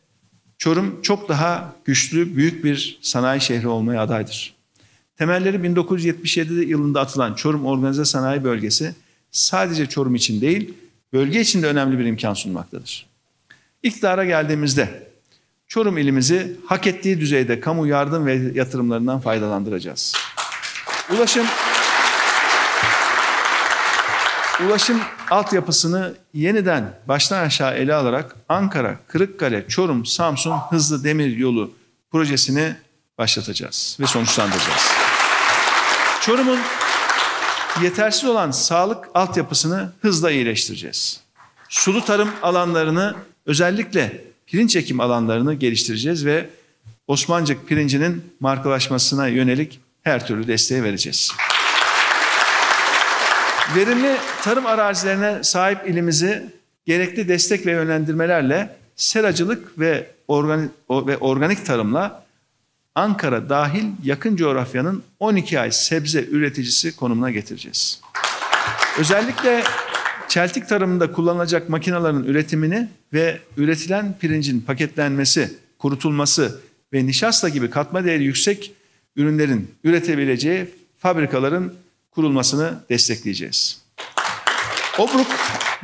Çorum çok daha güçlü, büyük bir sanayi şehri olmaya adaydır. Temelleri 1977 yılında atılan Çorum Organize Sanayi Bölgesi sadece Çorum için değil, bölge için de önemli bir imkan sunmaktadır. İktidara geldiğimizde Çorum ilimizi hak ettiği düzeyde kamu yardım ve yatırımlarından faydalandıracağız. Ulaşım Ulaşım altyapısını yeniden baştan aşağı ele alarak Ankara, Kırıkkale, Çorum, Samsun hızlı demir yolu projesini başlatacağız ve sonuçlandıracağız. Çorum'un yetersiz olan sağlık altyapısını hızla iyileştireceğiz. Sulu tarım alanlarını özellikle pirinç ekim alanlarını geliştireceğiz ve Osmancık pirincinin markalaşmasına yönelik her türlü desteği vereceğiz. Verimli tarım arazilerine sahip ilimizi gerekli destek ve yönlendirmelerle seracılık ve organik, ve organik tarımla Ankara dahil yakın coğrafyanın 12 ay sebze üreticisi konumuna getireceğiz. Özellikle çeltik tarımında kullanılacak makinelerin üretimini ve üretilen pirincin paketlenmesi, kurutulması ve nişasta gibi katma değeri yüksek ürünlerin üretebileceği fabrikaların kurulmasını destekleyeceğiz. Obruk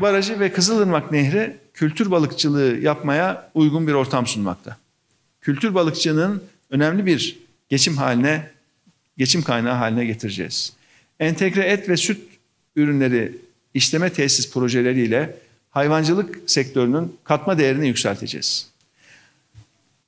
Barajı ve Kızılırmak Nehri kültür balıkçılığı yapmaya uygun bir ortam sunmakta. Kültür balıkçılığının önemli bir geçim haline, geçim kaynağı haline getireceğiz. Entegre et ve süt ürünleri işleme tesis projeleriyle hayvancılık sektörünün katma değerini yükselteceğiz.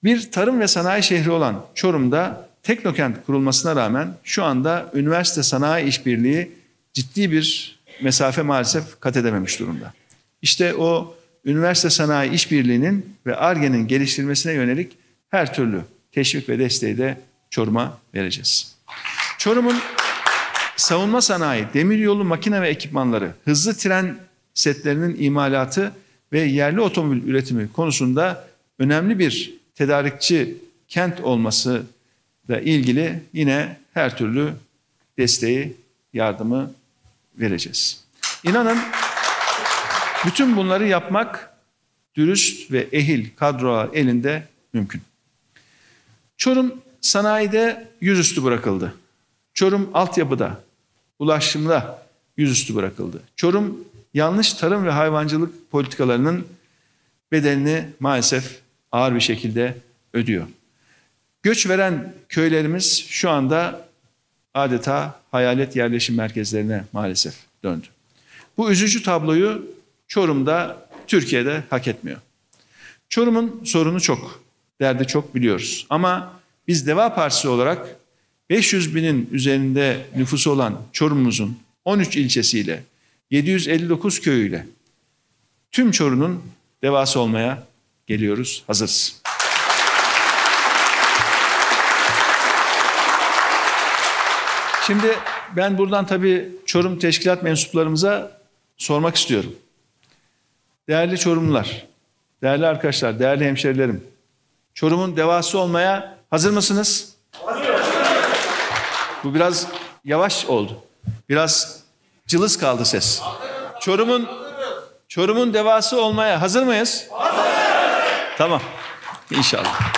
Bir tarım ve sanayi şehri olan Çorum'da Teknokent kurulmasına rağmen şu anda üniversite sanayi işbirliği ciddi bir mesafe maalesef kat edememiş durumda. İşte o üniversite sanayi işbirliğinin ve ARGE'nin geliştirilmesine yönelik her türlü teşvik ve desteği de Çorum'a vereceğiz. Çorum'un savunma sanayi, demiryolu makine ve ekipmanları, hızlı tren setlerinin imalatı ve yerli otomobil üretimi konusunda önemli bir tedarikçi kent olması ile ilgili yine her türlü desteği, yardımı vereceğiz. İnanın bütün bunları yapmak dürüst ve ehil kadrolar elinde mümkün. Çorum sanayide yüzüstü bırakıldı. Çorum altyapıda, ulaşımda yüzüstü bırakıldı. Çorum yanlış tarım ve hayvancılık politikalarının bedelini maalesef ağır bir şekilde ödüyor. Göç veren köylerimiz şu anda adeta hayalet yerleşim merkezlerine maalesef döndü. Bu üzücü tabloyu Çorum'da, Türkiye'de hak etmiyor. Çorum'un sorunu çok, derdi çok biliyoruz. Ama biz Deva Partisi olarak 500 binin üzerinde nüfusu olan Çorum'umuzun 13 ilçesiyle, 759 köyüyle tüm Çorum'un devası olmaya geliyoruz, hazırız. Şimdi ben buradan tabii Çorum teşkilat mensuplarımıza sormak istiyorum. Değerli Çorumlular, değerli arkadaşlar, değerli hemşerilerim. Çorum'un devası olmaya hazır mısınız? Bu biraz yavaş oldu. Biraz cılız kaldı ses. Çorum'un Çorum'un devası olmaya hazır mıyız? Hazır. Tamam. İnşallah.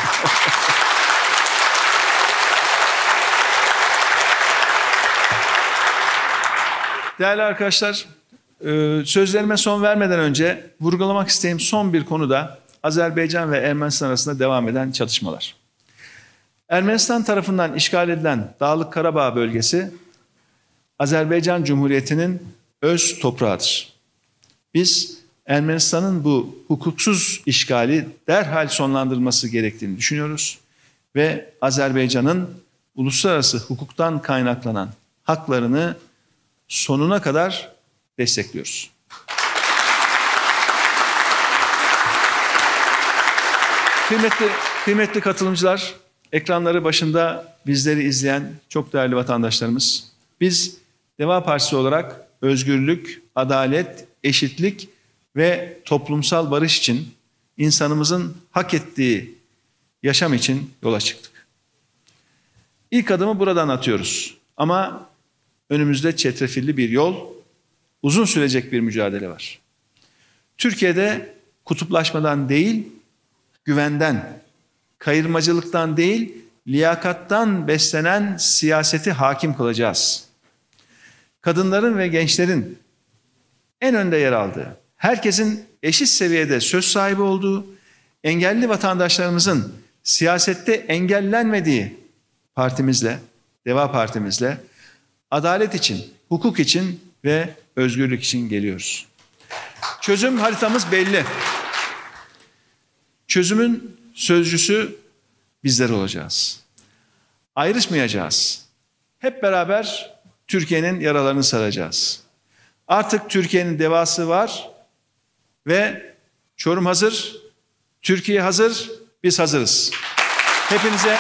Değerli arkadaşlar, e, sözlerime son vermeden önce vurgulamak istediğim son bir konu da Azerbaycan ve Ermenistan arasında devam eden çatışmalar. Ermenistan tarafından işgal edilen Dağlık Karabağ bölgesi Azerbaycan Cumhuriyeti'nin öz toprağıdır. Biz Ermenistan'ın bu hukuksuz işgali derhal sonlandırılması gerektiğini düşünüyoruz ve Azerbaycan'ın uluslararası hukuktan kaynaklanan haklarını sonuna kadar destekliyoruz. Kıymetli, kıymetli katılımcılar, ekranları başında bizleri izleyen çok değerli vatandaşlarımız, biz Deva Partisi olarak özgürlük, adalet, eşitlik ve toplumsal barış için insanımızın hak ettiği yaşam için yola çıktık. İlk adımı buradan atıyoruz. Ama önümüzde çetrefilli bir yol, uzun sürecek bir mücadele var. Türkiye'de kutuplaşmadan değil, güvenden, kayırmacılıktan değil, liyakattan beslenen siyaseti hakim kılacağız. Kadınların ve gençlerin en önde yer aldığı, herkesin eşit seviyede söz sahibi olduğu, engelli vatandaşlarımızın siyasette engellenmediği partimizle, Deva Partimizle adalet için, hukuk için ve özgürlük için geliyoruz. Çözüm haritamız belli. Çözümün sözcüsü bizler olacağız. Ayrışmayacağız. Hep beraber Türkiye'nin yaralarını saracağız. Artık Türkiye'nin devası var ve Çorum hazır, Türkiye hazır, biz hazırız. Hepinize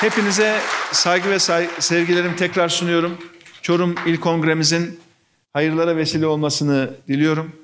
Hepinize saygı ve say sevgilerimi tekrar sunuyorum. Çorum İl Kongremizin hayırlara vesile olmasını diliyorum.